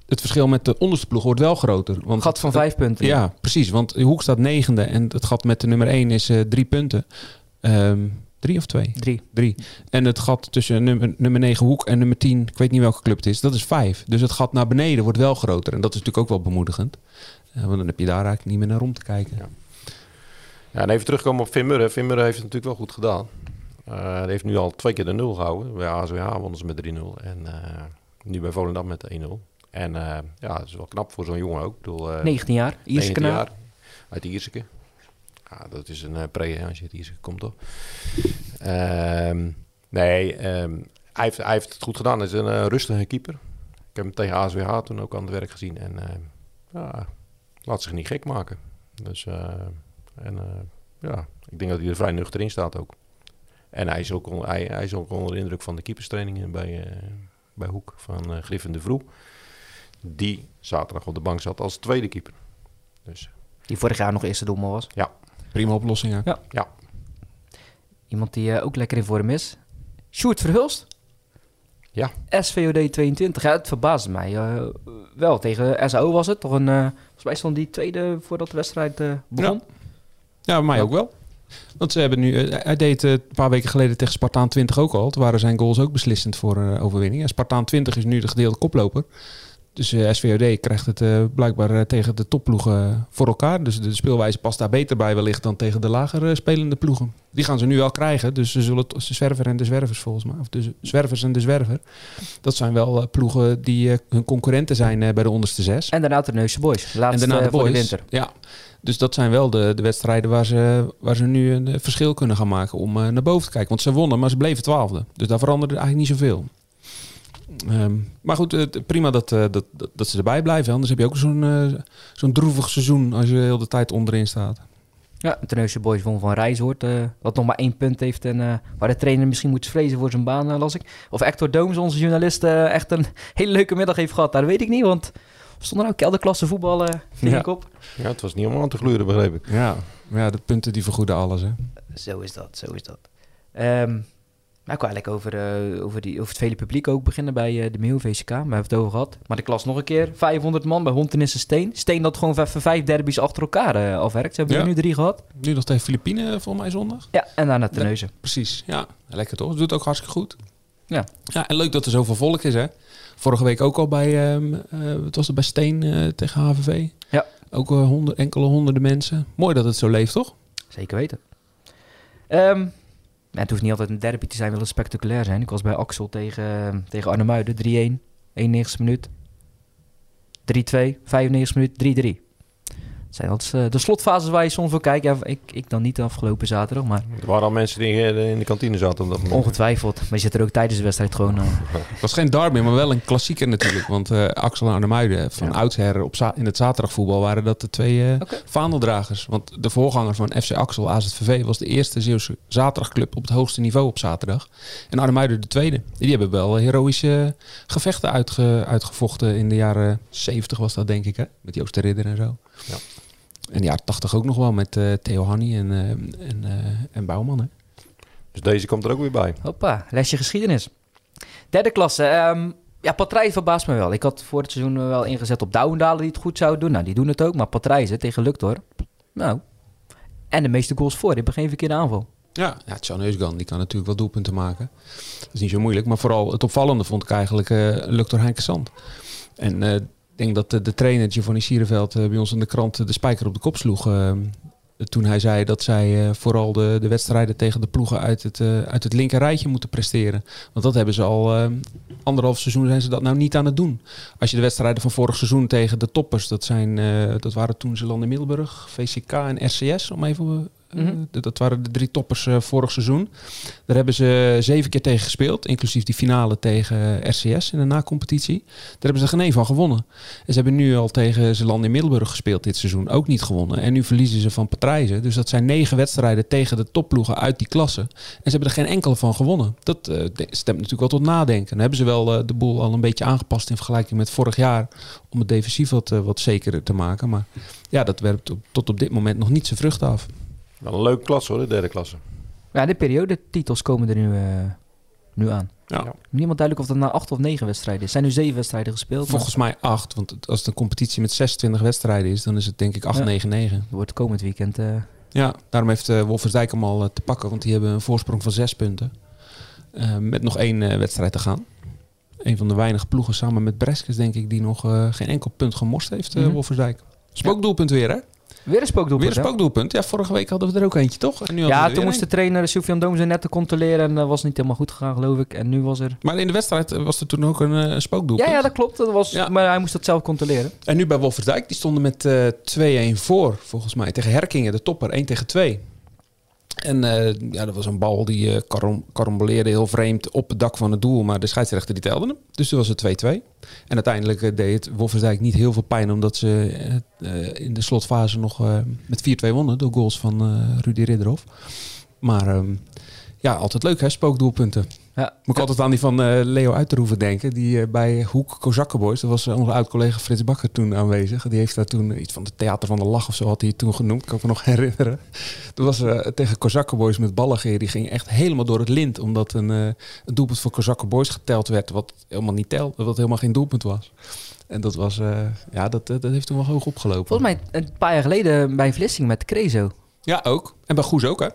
het verschil met de onderste ploeg wordt wel groter. Want
Een gat van vijf punten.
Ja, precies. Want Hoek staat negende en het gat met de nummer 1 is eh, drie punten. Ehm, drie of twee?
Drie.
Drie. En het gat tussen nummer, nummer 9 Hoek en nummer 10, ik weet niet welke club het is, dat is vijf. Dus het gat naar beneden wordt wel groter. En dat is natuurlijk ook wel bemoedigend. Eh, want dan heb je daar eigenlijk niet meer naar om te kijken.
Ja. Ja, en even terugkomen op. Vin Murren heeft het natuurlijk wel goed gedaan. Eh hij heeft nu al twee keer de nul gehouden. Bij ASWH wonnen ze met 3-0. En eh, nu bij Volendam met 1-0. En eh, ja, dat is wel knap voor zo'n jongen ook. Ik bedoel, eh,
19 jaar. Ierse
19
kanaal.
jaar. Uit Ierseke. Ja, dat is een pre als je Ierseke komt, toch? Ehm, nee, ehm, hij, heeft, hij heeft het goed gedaan. Hij is een eh, rustige keeper. Ik heb hem tegen ASWH toen ook aan het werk gezien. En eh, ja, laat zich niet gek maken. Dus, eh, en eh, ja, ik denk dat hij er vrij nuchter in staat ook. En hij is ook, on- hij, hij is ook onder de indruk van de keeperstrainingen bij, bij Hoek van Griffin de Vroe. Die zaterdag op de bank zat als tweede keeper. Dus
Die vorig jaar nog eerste doelman was.
Prima oplossing. hè?
Ja.
ja,
Iemand die eh, ook lekker in vorm is. Sjoerd Verhulst.
Ja.
SVOD 22. Ja, het verbaasde mij. eh, wel, tegen SAO was het. Toch een, eh volgens mij stond die tweede voordat de wedstrijd begon.
Ja, bij mij ook wel. Want ze hebben nu, eh, hij deed een paar weken geleden tegen Spartaan 20 ook al. Toen waren zijn goals ook beslissend voor eh, overwinning. En Spartaan 20 is nu de gedeelde koploper. Dus eh, SVOD krijgt het eh, blijkbaar eh, tegen de topploegen voor elkaar. Dus de speelwijze past daar beter bij wellicht dan tegen de lager spelende ploegen. Die gaan ze nu wel krijgen. Dus ze zullen de zwerver en de zwervers volgens mij. Of de zwervers en de zwerver. Dat zijn wel ploegen die hun concurrenten zijn bij de onderste zes.
En daarna de Neuse Boys. Laatste
En daarna de
winter.
Ja, dus dat zijn wel de, de wedstrijden waar ze, waar ze nu een verschil kunnen gaan maken om naar boven te kijken. Want ze wonnen, maar ze bleven twaalfde. Dus daar veranderde eigenlijk niet zoveel. Ehm, maar goed, prima dat, eh, dat, dat, dat ze erbij blijven. Anders heb je ook zo'n eh, zo'n droevig seizoen als je heel de tijd onderin staat.
Ja, de Neuse Boys won van Rijshoort. eh wat nog maar één punt heeft. En eh, waar de trainer misschien moet vrezen voor zijn baan, las ik. Of Hector Dooms, onze journalist, eh, echt een *laughs* hele leuke middag heeft gehad. Dat weet ik niet, want... we stonden nou kelderklasse voetballen, vind
Ja.
ik op.
ja, het was niet om aan te gluren, begreep ik.
Ja, ja de punten die vergoeden alles. Hè.
Zo is dat, zo is dat. Ehm nou, ik wou eigenlijk over, eh, over, die, over het vele publiek ook beginnen bij eh, de Meeuw VCK. Maar we hebben het over gehad. Maar de klas nog een keer. 500 man bij Hontenisse Steen. Steen dat gewoon even vijf derbies achter elkaar eh, afwerkt. Ze hebben er
Ja.
nu drie gehad.
Nu nog tegen Filipijnen volgens mij zondag.
Ja, en daarna Terneuzen.
Precies, ja. Lekker toch? Doet ook hartstikke goed.
Ja.
ja. En leuk dat er zoveel volk is, hè? Vorige week ook al bij, eh, wat was het, bij Steen tegen HVV.
Ja.
Ook honderd, enkele honderden mensen. Mooi dat het zo leeft, toch?
Zeker weten. Ehm, ja, het hoeft niet altijd een derby te zijn, wil het spectaculair zijn. Ik was bij Axel tegen, tegen Arnhemuiden. 3-1, 91 minuut. 3-2, 95 minuut, 3-3. Het zijn altijd eh, de slotfases waar je soms voor kijkt. Ja, ik, ik dan niet de afgelopen zaterdag, maar
Er waren al mensen die eh, in de kantine zaten op dat moment.
ongetwijfeld. Maar je zit er ook tijdens de wedstrijd gewoon... eh,
Het *laughs* was geen derby, maar wel een klassieker natuurlijk. Want eh, Axel en Arnhemuiden van
Ja.
oudsher op in het zaterdagvoetbal waren dat de twee eh vaandeldragers. Want de voorganger van FC Axel, AZVV, was de eerste Zeeuwse zaterdagclub op het hoogste niveau op zaterdag. En Arnhemuiden de tweede. Die hebben wel heroïsche gevechten uitge- uitgevochten in de jaren 70 was dat denk ik, hè? Met Joost de Ridder en zo.
Ja.
En de jaren 80 ook nog wel met eh, Theo Hanni en, eh, en, eh, en Bouwman, hè?
Dus deze komt er ook weer bij.
Hoppa, lesje geschiedenis. Derde klasse. ehm, ja, Patrijs verbaast me wel. Ik had voor het seizoen wel ingezet op Douwendalen die het goed zouden doen. Nou, die doen het ook. Maar Patrijs tegen Luctor. Nou. En de meeste goals voor. Die hebben geen verkeerde aanval.
Ja, ja Can Heusgan die kan natuurlijk wel doelpunten maken. Dat is niet zo moeilijk. Maar vooral het opvallende vond ik eigenlijk eh Luctor Heinke Sand. En eh, ik denk dat de, de trainer Giovanni Sierenveld eh, bij ons in de krant eh, de spijker op de kop sloeg. eh, Toen hij zei dat zij eh, vooral de, de wedstrijden tegen de ploegen uit het, uit het linker rijtje moeten presteren. Want dat hebben ze al anderhalf seizoen zijn ze dat nou niet aan het doen. Als je de wedstrijden van vorig seizoen tegen de toppers, dat, zijn, dat waren toen Zeeland in Middelburg, VCK en RCS, om even... eh,
Mhm.
Dat waren de drie toppers eh, vorig seizoen. Daar hebben ze zeven keer tegen gespeeld, inclusief die finale tegen RCS in de na-competitie. Daar hebben ze geen één van gewonnen. En ze hebben nu al tegen Zeeland in Middelburg gespeeld dit seizoen, ook niet gewonnen. En nu verliezen ze van Patrijzen. Dus dat zijn negen wedstrijden tegen de topploegen uit die klasse. En ze hebben er geen enkele van gewonnen. Dat eh, stemt natuurlijk wel tot nadenken. Dan hebben ze wel eh, de boel al een beetje aangepast in vergelijking met vorig jaar. Om het defensief wat, eh, wat zekerder te maken. Maar ja, dat werpt op- tot op dit moment nog niet zijn vruchten af.
Wel een leuke klasse hoor, de derde klasse.
Ja, de periodetitels komen er nu, eh, nu aan.
Ja.
Ja.
Niemand duidelijk of dat na acht of negen wedstrijden is. Er zijn nu zeven wedstrijden gespeeld.
Volgens mij acht. Want als het een competitie met 26 wedstrijden is, dan is het denk ik 8,
Ja.
9, 9.
maar wordt komend weekend... eh,
Ja, daarom heeft uh, Wolfersdijk hem al eh, te pakken. Want die hebben een voorsprong van zes punten. Eh, met nog één eh, wedstrijd te gaan. Een van de weinige ploegen samen met Breskes, denk ik, die nog eh, geen enkel punt gemorst heeft, eh
Mhm.
Wolfersdijk. Spookdoelpunt weer, hè?
Weer een spookdoelpunt,
Weer een spookdoelpunt. Ja, vorige week hadden we er ook eentje, toch? En nu
Ja, toen moest de
een.
trainer Doom zijn net te controleren en dat was niet helemaal goed gegaan, geloof ik. En nu was er...
Maar in de wedstrijd eh, was er toen ook een eh, spookdoelpunt.
Ja, ja, dat klopt. Dat was...
Ja.
Maar hij moest dat zelf controleren.
En nu bij Wolfersdijk, die stonden met eh 2-1 voor, volgens mij. Tegen Herkingen, de topper, 1 tegen 2. En eh, ja, dat was een bal die eh karom, karamboleerde heel vreemd op het dak van het doel. Maar de scheidsrechter die telde hem. Dus toen was het 2-2. En uiteindelijk eh, deed het niet heel veel pijn. Omdat ze in de slotfase nog met 4-2 wonnen. Door goals van Rudy Ridderhof. Maar ehm, ja, altijd leuk hè, spookdoelpunten.
Ja.
Moet ik altijd aan die van eh, Leo Uiterhoeven denken. Die eh, bij Hoek Kozakkenboys, dat was eh, onze oud-collega Frits Bakker toen aanwezig. Die heeft daar toen iets van de Theater van de Lach of zo had hij het toen genoemd. Kan ik me nog *laughs* herinneren. Toen was tegen Kozakkenboys met Ballengeer. Die ging echt helemaal door het lint. Omdat een, een doelpunt voor Kozakkenboys geteld werd. Wat helemaal niet telt. Wat helemaal geen doelpunt was. En dat was, ja, dat, dat heeft toen wel hoog opgelopen.
Volgens mij een paar jaar geleden bij Vlissingen met Crezo.
Ja, ook. En bij Goes ook hè.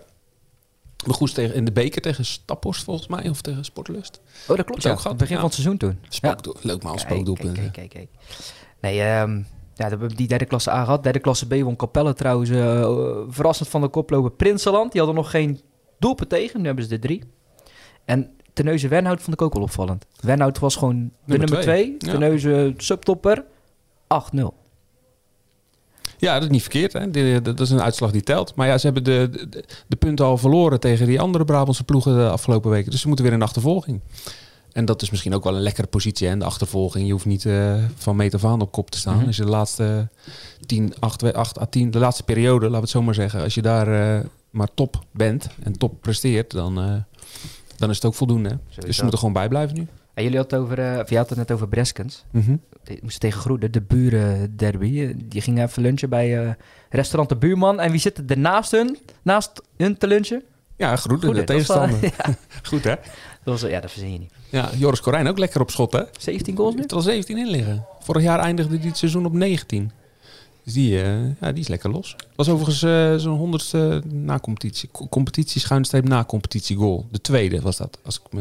Goes tegen, in de beker tegen Staphorst volgens mij. Of tegen Sportlust.
Oh, dat klopt.
Is ook
Ja.
gehad,
begin
ja.
van het seizoen toen.
Spookdoel, Leuk maar als spookdoelpunt.
Kijk, kijk, kijk. kijk. Nee, ehm, ja, we die derde klasse A gehad. Derde klasse B won Capelle trouwens. eh, verrassend van de koploper Prinsenland. Die hadden nog geen doelpunt tegen. Nu hebben ze er drie. En Terneuzen Wenhout vond ik ook wel opvallend. Wenhout was gewoon de
Nummer
nummer
twee.
twee.
Ja.
Terneuzen subtopper. 8-0.
Ja, dat is niet verkeerd. Hè? De- de- dat is een uitslag die telt. Maar ja, ze hebben de, de, de punten al verloren tegen die andere Brabantse ploegen de afgelopen weken. Dus ze moeten weer in de achtervolging. En dat is misschien ook wel een lekkere positie. Hè? De achtervolging. Je hoeft niet eh, van meet af aan op kop te staan.
Mhm.
Als je de laatste 10, 8, 8 à 10, de laatste periode, laten we het zo maar zeggen. Als je daar eh, maar top bent en top presteert, dan, eh, dan is het ook voldoende. Hè? Dus ze moeten gewoon bijblijven nu.
En jullie hadden het over, eh, of je had het net over Breskens.
Mhm.
Moesten tegen Groede, de buren derby. Die gingen even lunchen bij eh, restaurant De Buurman. En wie zit er ernaast hun, naast hun te lunchen?
Ja,
Goede,
de
was
tegenstander. *laughs* *laughs* Goed hè?
Dat was, ja, dat verzin je niet.
Ja, Joris Corijn ook lekker op schot hè?
17 goals nu?
er al 17 in liggen. Vorig jaar eindigde het seizoen op 19. Dus die, eh, ja, die is lekker los. Was overigens eh, zo'n honderdste na-competitie. Co- Competitie schuinstreep na-competitie goal. De tweede was dat, als ik, me,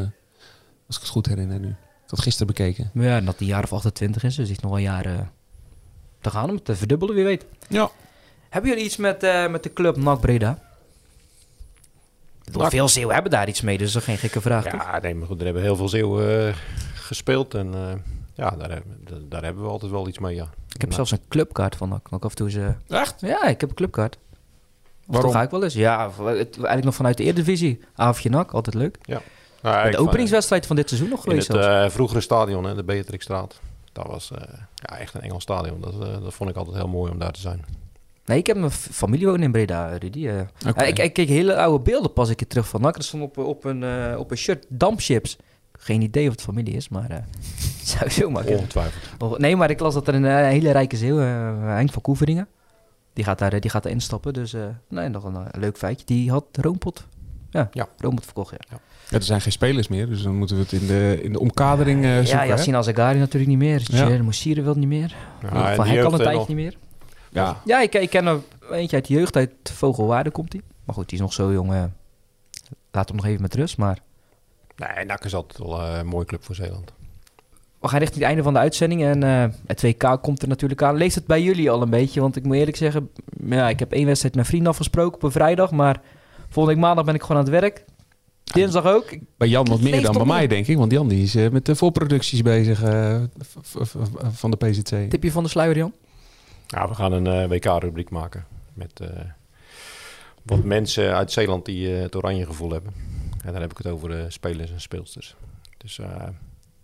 als ik het goed herinner nu. Ik had gisteren bekeken.
Maar Ja, dat die jaar of 28 is, dus die nog wel jaren te gaan om het te verdubbelen, wie weet.
Ja.
Hebben jullie iets met, eh, met de club NAC Breda? Veel Zeeuwen hebben daar iets mee, dus dat is geen gekke vraag. toch?
Ja, nee, maar goed, er hebben heel veel Zeeuwen eh, gespeeld. En eh, ja, daar, hebben- daar- hebben we altijd wel iets mee, ja.
Ik heb
Nou,
zelfs een clubkaart van NAC. Ook af en toe ze...
Echt?
Ja, ik heb een clubkaart.
Waarom?
Toch ga ik wel eens. Ja, het, eigenlijk nog vanuit de Eredivisie. Avondje NAC, altijd leuk.
Nou,
de
ik-
openingswedstrijd van dit seizoen nog
In
geweest
het
zelfs.
eh, vroegere stadion, hè, de Beatrixstraat. Dat was eh, ja, echt een Engels stadion. Dat, eh, dat vond ik altijd heel mooi om daar te zijn.
Nee, ik heb mijn familie wonen in Breda, Rudy. ik, ik keek hele oude beelden pas een keer terug van NAC. Er stond op, op, een, eh, op een shirt dampchips. Geen idee of het familie is, maar... eh *laughs* zou zo maar kunnen.
Ongetwijfeld.
Nee, maar ik las dat er een hele rijke zeeuw, Henk van Koeveringen, die gaat daar, die gaat daar instappen. Dus eh, nee, nog een, leuk feitje. Die had Roompot, ja,
Ja.
Roompot verkocht, ja.
Ja, er zijn geen spelers meer, dus dan moeten we het in de, in de omkadering eh zoeken.
ja? Yassine Azagari natuurlijk niet meer.
Ja.
Moussire wil niet meer.
Ja,
van al
jeugd,
een
eh,
tijdje niet meer.
Ja.
Ja, ik, ik ken er eentje uit de jeugd, uit Vogelwaarde komt hij. Maar goed, die is nog zo jong. eh, laat hem nog even met rust, maar...
Nee, NAC is altijd wel een mooie club voor Zeeland.
we gaan richting het einde van de uitzending en eh, het WK komt er natuurlijk aan. Leest het bij jullie al een beetje? Want ik moet eerlijk zeggen, ja, ik heb één wedstrijd met vrienden afgesproken op een vrijdag, maar volgende week maandag ben ik gewoon aan het werk. Dinsdag ook.
Bij Jan wat meer dan bij mij, denk ik. Want Jan die is eh, met de voorproducties bezig eh, van de PZC.
Tipje van de sluier, Jan.
Ja, we gaan een eh, WK-rubriek maken met eh, wat mensen uit Zeeland die eh, het oranje gevoel hebben. En dan heb ik het over spelers en speelsters. Dus eh,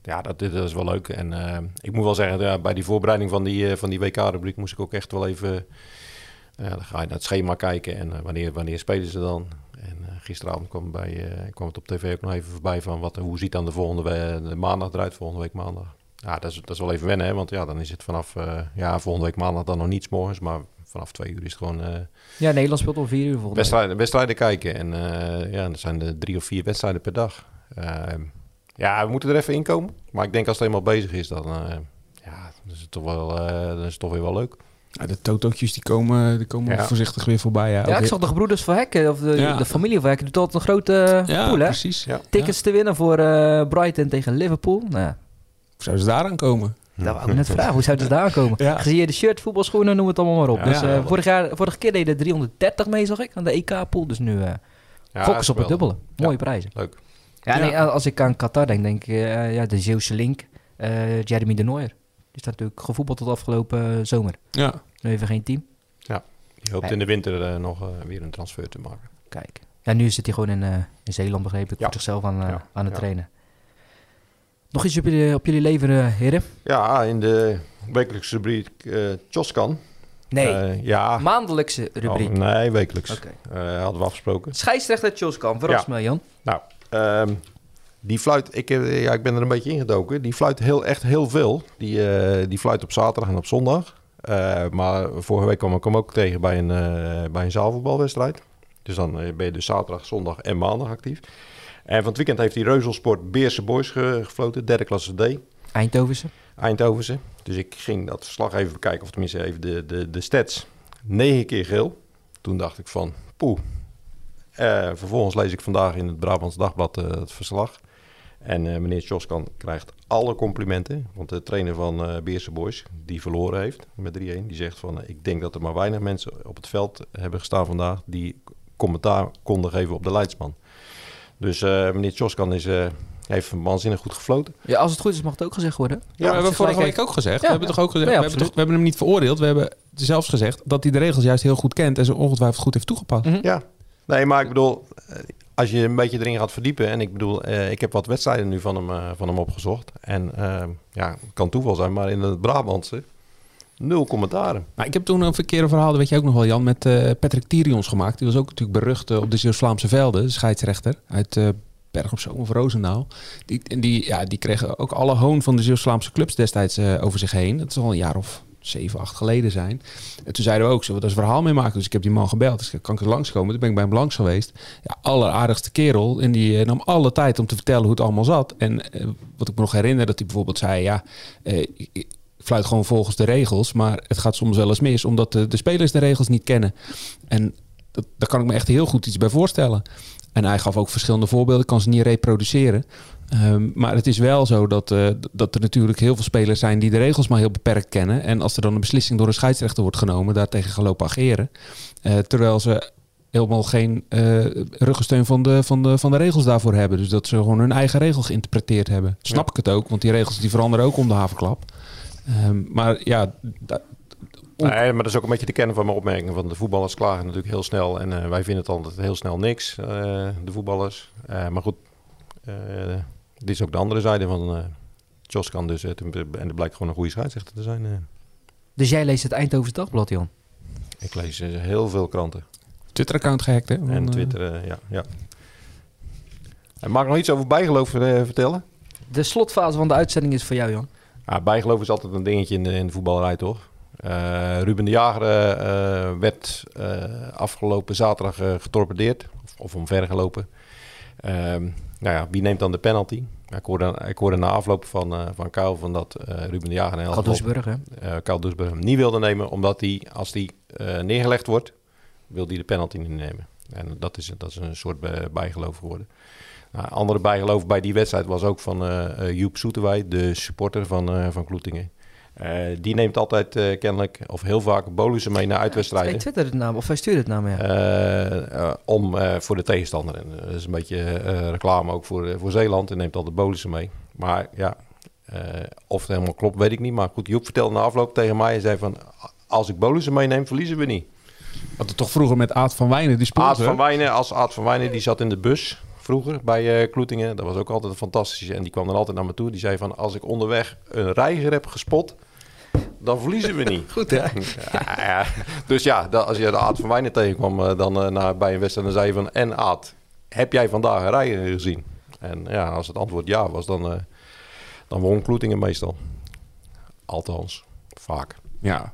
ja, dat, dat is wel leuk. En eh, ik moet wel zeggen, ja, bij die voorbereiding van die, eh, van die WK-rubriek moest ik ook echt wel even... eh, dan ga je naar het schema kijken en eh, wanneer, wanneer spelen ze dan. En eh, gisteravond kwam, bij, kwam het op tv ook nog even voorbij van wat, hoe ziet dan de volgende de maandag eruit, volgende week maandag. Ja, dat is, dat is wel even wennen, hè? want ja, dan is het vanaf ja, volgende week maandag dan nog niet 's morgens, maar vanaf twee uur is het gewoon
Ja, Nederland speelt om vier uur volgende week.
wedstrijden, wedstrijden kijken. En eh, ja, dat zijn er drie of vier wedstrijden per dag. Eh, ja, we moeten er even in komen. Maar ik denk als het eenmaal bezig is, dan, ja, dan, is het toch wel, dan is het toch weer wel leuk.
Ja, de totootjes die komen, die komen
Ja.
voorzichtig weer voorbij. Ja,
Ja, ik zag de gebroeders van Hekken, of de,
Ja.
de familie van Hekken, doet altijd een grote
ja,
pool, hè?
precies.
Ja.
Tickets te winnen voor eh, Brighton tegen Liverpool. Nou, ja,
Hoe zouden ze daar aan komen?
dat wou ik net vragen. Hoe zouden ze daar komen?
Ja.
Gezien je de shirt, voetbalschoenen, noem het allemaal maar op.
Ja,
dus eh,
ja.
vorig jaar, vorige keer deden er 330 mee, zag ik, aan de EK-pool. Dus nu eh
Ja,
focus op het dubbele. Mooie prijzen.
Leuk.
Ja,
Ja.
Nee, als ik aan Qatar denk, denk ik eh, ja, de Zeeuwse link, eh, Jeremy de Nooier. Die staat natuurlijk gevoetbald tot afgelopen eh, zomer.
Ja.
Nu even geen team.
Die hoopt
Ja.
in de winter eh, nog eh, weer een transfer te maken.
Kijk. Ja, nu zit hij gewoon in, in Zeeland, begreep ik.
Ja.
Voor zichzelf aan,
Ja.
aan het
Ja.
trainen. Nog iets op jullie, op jullie leven, heren?
Ja, in de wekelijkse rubriek Choskan.
Nee,
ja.
maandelijkse rubriek.
Oh, nee, wekelijks.
Oké.
Hadden we afgesproken.
Scheidsrechter Tjoskamp, verras me Jan.
Nou, ehm, die fluit, ik, heb- ja, ik ben er een beetje ingedoken. Die fluit heel, echt heel veel. Die, eh, die fluit op zaterdag en op zondag. Eh, maar vorige week kwam ik hem ook tegen bij een, eh, bij een zaalvoetbalwedstrijd. Dus dan eh, ben je dus zaterdag, zondag en maandag actief. En van het weekend heeft hij Reuzelsport Beerse Boys ge- gefloten, derde klasse D.
Eindhovense.
Eindhovense. Dus ik ging dat verslag even bekijken, of tenminste even de, de, de stats. Negen keer geel. Toen dacht ik van, poeh. Eh, vervolgens lees ik vandaag in het Brabants Dagblad eh, het verslag. En eh, meneer Joskan krijgt alle complimenten. Want de trainer van eh Beerse Boys, die verloren heeft met 3-1... die zegt van, eh, ik denk dat er maar weinig mensen op het veld hebben gestaan vandaag... die commentaar konden geven op de leidsman. Dus eh, meneer Joskan is, eh, heeft waanzinnig goed gefloten.
Ja, als het goed is mag het ook gezegd worden.
Ja, we hebben vorige week ook gezegd.
Ja,
we hebben
ja.
toch ook gezegd.
Ja,
we, hebben
absoluut.
toch, we hebben hem niet veroordeeld. We hebben zelfs gezegd dat hij de regels juist heel goed kent en ze ongetwijfeld goed heeft toegepast.
Mhm.
Ja, nee, maar ik bedoel, als je een beetje erin gaat verdiepen... en ik bedoel, eh, ik heb wat wedstrijden nu van hem, eh, van hem opgezocht. En eh, ja, kan toeval zijn, maar in het Brabantse nul commentaren.
Maar ik heb toen een verkeerde verhaal, weet je ook nog wel Jan, met eh, Patrick Tirions gemaakt. Die was ook natuurlijk berucht op de Zeeuws-Vlaamse velden, de scheidsrechter uit Berg op Zoom of Roosendaal. Die, die, ja, die kregen ook alle hoon van de Zeeuws-Vlaamse clubs destijds over zich heen. Dat zal al een jaar of zeven, acht geleden zijn. En toen zeiden we ook, zullen we daar eens verhaal mee maken? Dus ik heb die man gebeld. Dus kan ik er langskomen? Toen ben ik bij hem langs geweest. Ja, alleraardigste kerel. En die eh, nam alle tijd om te vertellen hoe het allemaal zat. En eh, wat ik me nog herinner, dat hij bijvoorbeeld zei... ja, eh, ik- fluit gewoon volgens de regels. Maar het gaat soms wel eens mis, omdat de, de spelers de regels niet kennen. En dat, daar kan ik me echt heel goed iets bij voorstellen. En hij gaf ook verschillende voorbeelden. Ik kan ze niet reproduceren. Ehm, maar het is wel zo dat, eh, dat er natuurlijk heel veel spelers zijn die de regels maar heel beperkt kennen. En als er dan een beslissing door een scheidsrechter wordt genomen, daartegen gaan lopen ageren. Eh, terwijl ze helemaal geen eh ruggensteun van de, van, de, van de regels daarvoor hebben. Dus dat ze gewoon hun eigen regel geïnterpreteerd hebben. Snap ik het ook, want die regels die veranderen ook om de havenklap. Ehm, maar ja,
Nee, maar dat is ook een beetje de kern van mijn opmerking. Want de voetballers klagen natuurlijk heel snel. En wij vinden het altijd heel snel niks, de voetballers. Maar goed, dit is ook de andere zijde van... eh Jos kan dus, eh, en het blijkt gewoon een goede scheidsrechter te zijn. eh.
Dus jij leest het Eindhovense Dagblad, Jan?
ik lees heel veel kranten.
Twitter-account gehackt, hè?
En
Van,
Twitter, ja. ja. En mag ik nog iets over bijgeloof vertellen?
De slotfase van de uitzending is voor jou, Jan.
Ja, bijgeloof is altijd een dingetje in de, in de voetballerij, toch? Eh, Ruben de Jager werd eh, afgelopen zaterdag eh, getorpedeerd. Of, of omvergelopen. Ehm nou ja, wie neemt dan de penalty? Ik hoorde, ik hoorde na afloop van, eh van Kuil van dat eh, Ruben de Jager en
Kadusburg, hè?
uh, Kuil Dusburg hem niet wilde nemen. Omdat hij, als die eh, neergelegd wordt, wil hij de penalty niet nemen. En dat is, dat is een soort bij- bijgeloof geworden. Nou, andere bijgeloof bij die wedstrijd was ook van eh, eh, Joep Soeterwij, de supporter van, eh, van Kloetingen. Eh, die neemt altijd eh, kennelijk, of heel vaak, bolussen mee naar
Hij
uitwedstrijden.
twitterde het naam, of hij stuurde het naam, ja.
Eh, eh, om eh, voor de tegenstander. En dat is een beetje eh, reclame ook voor, eh, voor Zeeland. En neemt altijd bolussen mee. Maar ja, eh, of het helemaal klopt, weet ik niet. Maar goed, Joep vertelde na afloop tegen mij en zei van... Als ik bolussen meeneem, verliezen we niet.
Had het toch vroeger met Aad van Wijnen, die sponsor?
Aad van Wijnen, als Aad van Wijnen, die zat in de bus vroeger bij eh, Kloetingen. Dat was ook altijd fantastisch. En die kwam dan altijd naar me toe. Die zei van, als ik onderweg een reiger heb gespot, dan verliezen we niet. *laughs*
Goed, hè?
Ja, ja. Dus ja, als je de Aad van Wijnen tegenkwam eh, dan, eh, na, bij een wedstrijd, dan zei je van... En Aad, heb jij vandaag een reiger gezien? En ja, als het antwoord ja was, dan, eh, dan won Kloetingen meestal. Althans, vaak.
Ja.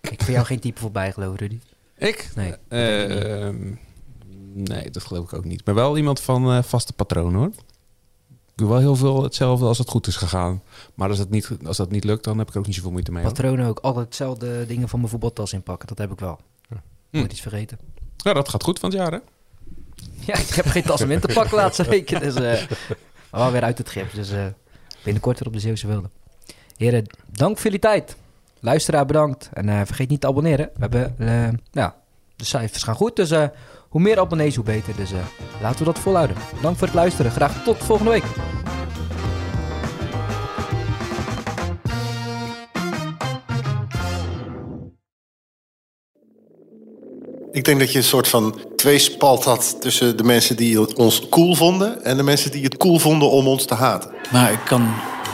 Ik vind jou geen type voorbij, geloof ik, Rudy.
Ik?
Nee.
Eh, ehm, nee, dat geloof ik ook niet. Maar wel iemand van eh, vaste patroon hoor. Ik doe wel heel veel hetzelfde als het goed is gegaan. Maar als dat niet, als dat niet lukt, dan heb ik er ook niet zoveel moeite mee.
Patronen ook altijd hetzelfde dingen van mijn voetbaltas inpakken. Dat heb ik wel. Nooit
Hm.
iets vergeten.
Ja, dat gaat goed van het jaar hè?
Ja, ik heb geen tas om in te pakken laatste weken. Dus, eh, maar wel weer uit het gips. Dus eh, binnenkort weer op de Zeeuwse Wilde. Heren, dank voor jullie tijd. Luisteraar bedankt. En eh, vergeet niet te abonneren. We hebben, eh, ja, de cijfers gaan goed. Dus eh, hoe meer abonnees, hoe beter. Dus eh, laten we dat volhouden. Dank voor het luisteren. Graag tot volgende week.
Ik denk dat je een soort van tweespalt had tussen de mensen die ons cool vonden en de mensen die het cool vonden om ons te haten.
Maar ik kan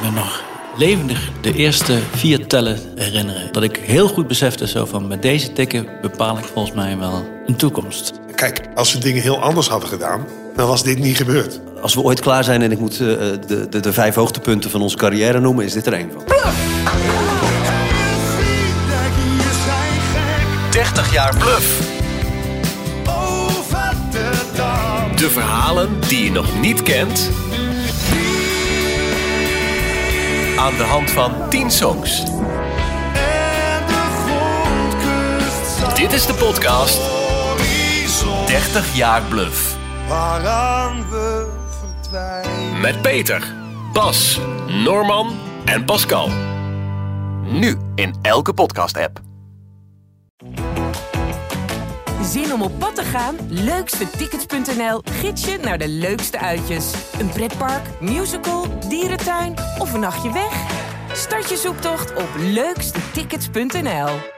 me nog levendig de eerste vier tellen herinneren. Dat ik heel goed besefte zo van met deze tikken bepaal ik volgens mij wel een toekomst.
Kijk, als we dingen heel anders hadden gedaan, dan was dit niet gebeurd.
Als we ooit klaar zijn en ik moet eh, de, de, de vijf hoogtepunten van onze carrière noemen, is dit er één van.
30 jaar Bluff. De verhalen die je nog niet kent. Aan de hand van 10 songs. Dit is de podcast 30 jaar Bluff. Met Peter, Bas, Norman en Pascal. Nu in elke podcast-app.
Zin om op pad te gaan? Leukstetickets.nl gids je naar de leukste uitjes. Een pretpark, musical, dierentuin of een nachtje weg? Start je zoektocht op leukstetickets.nl.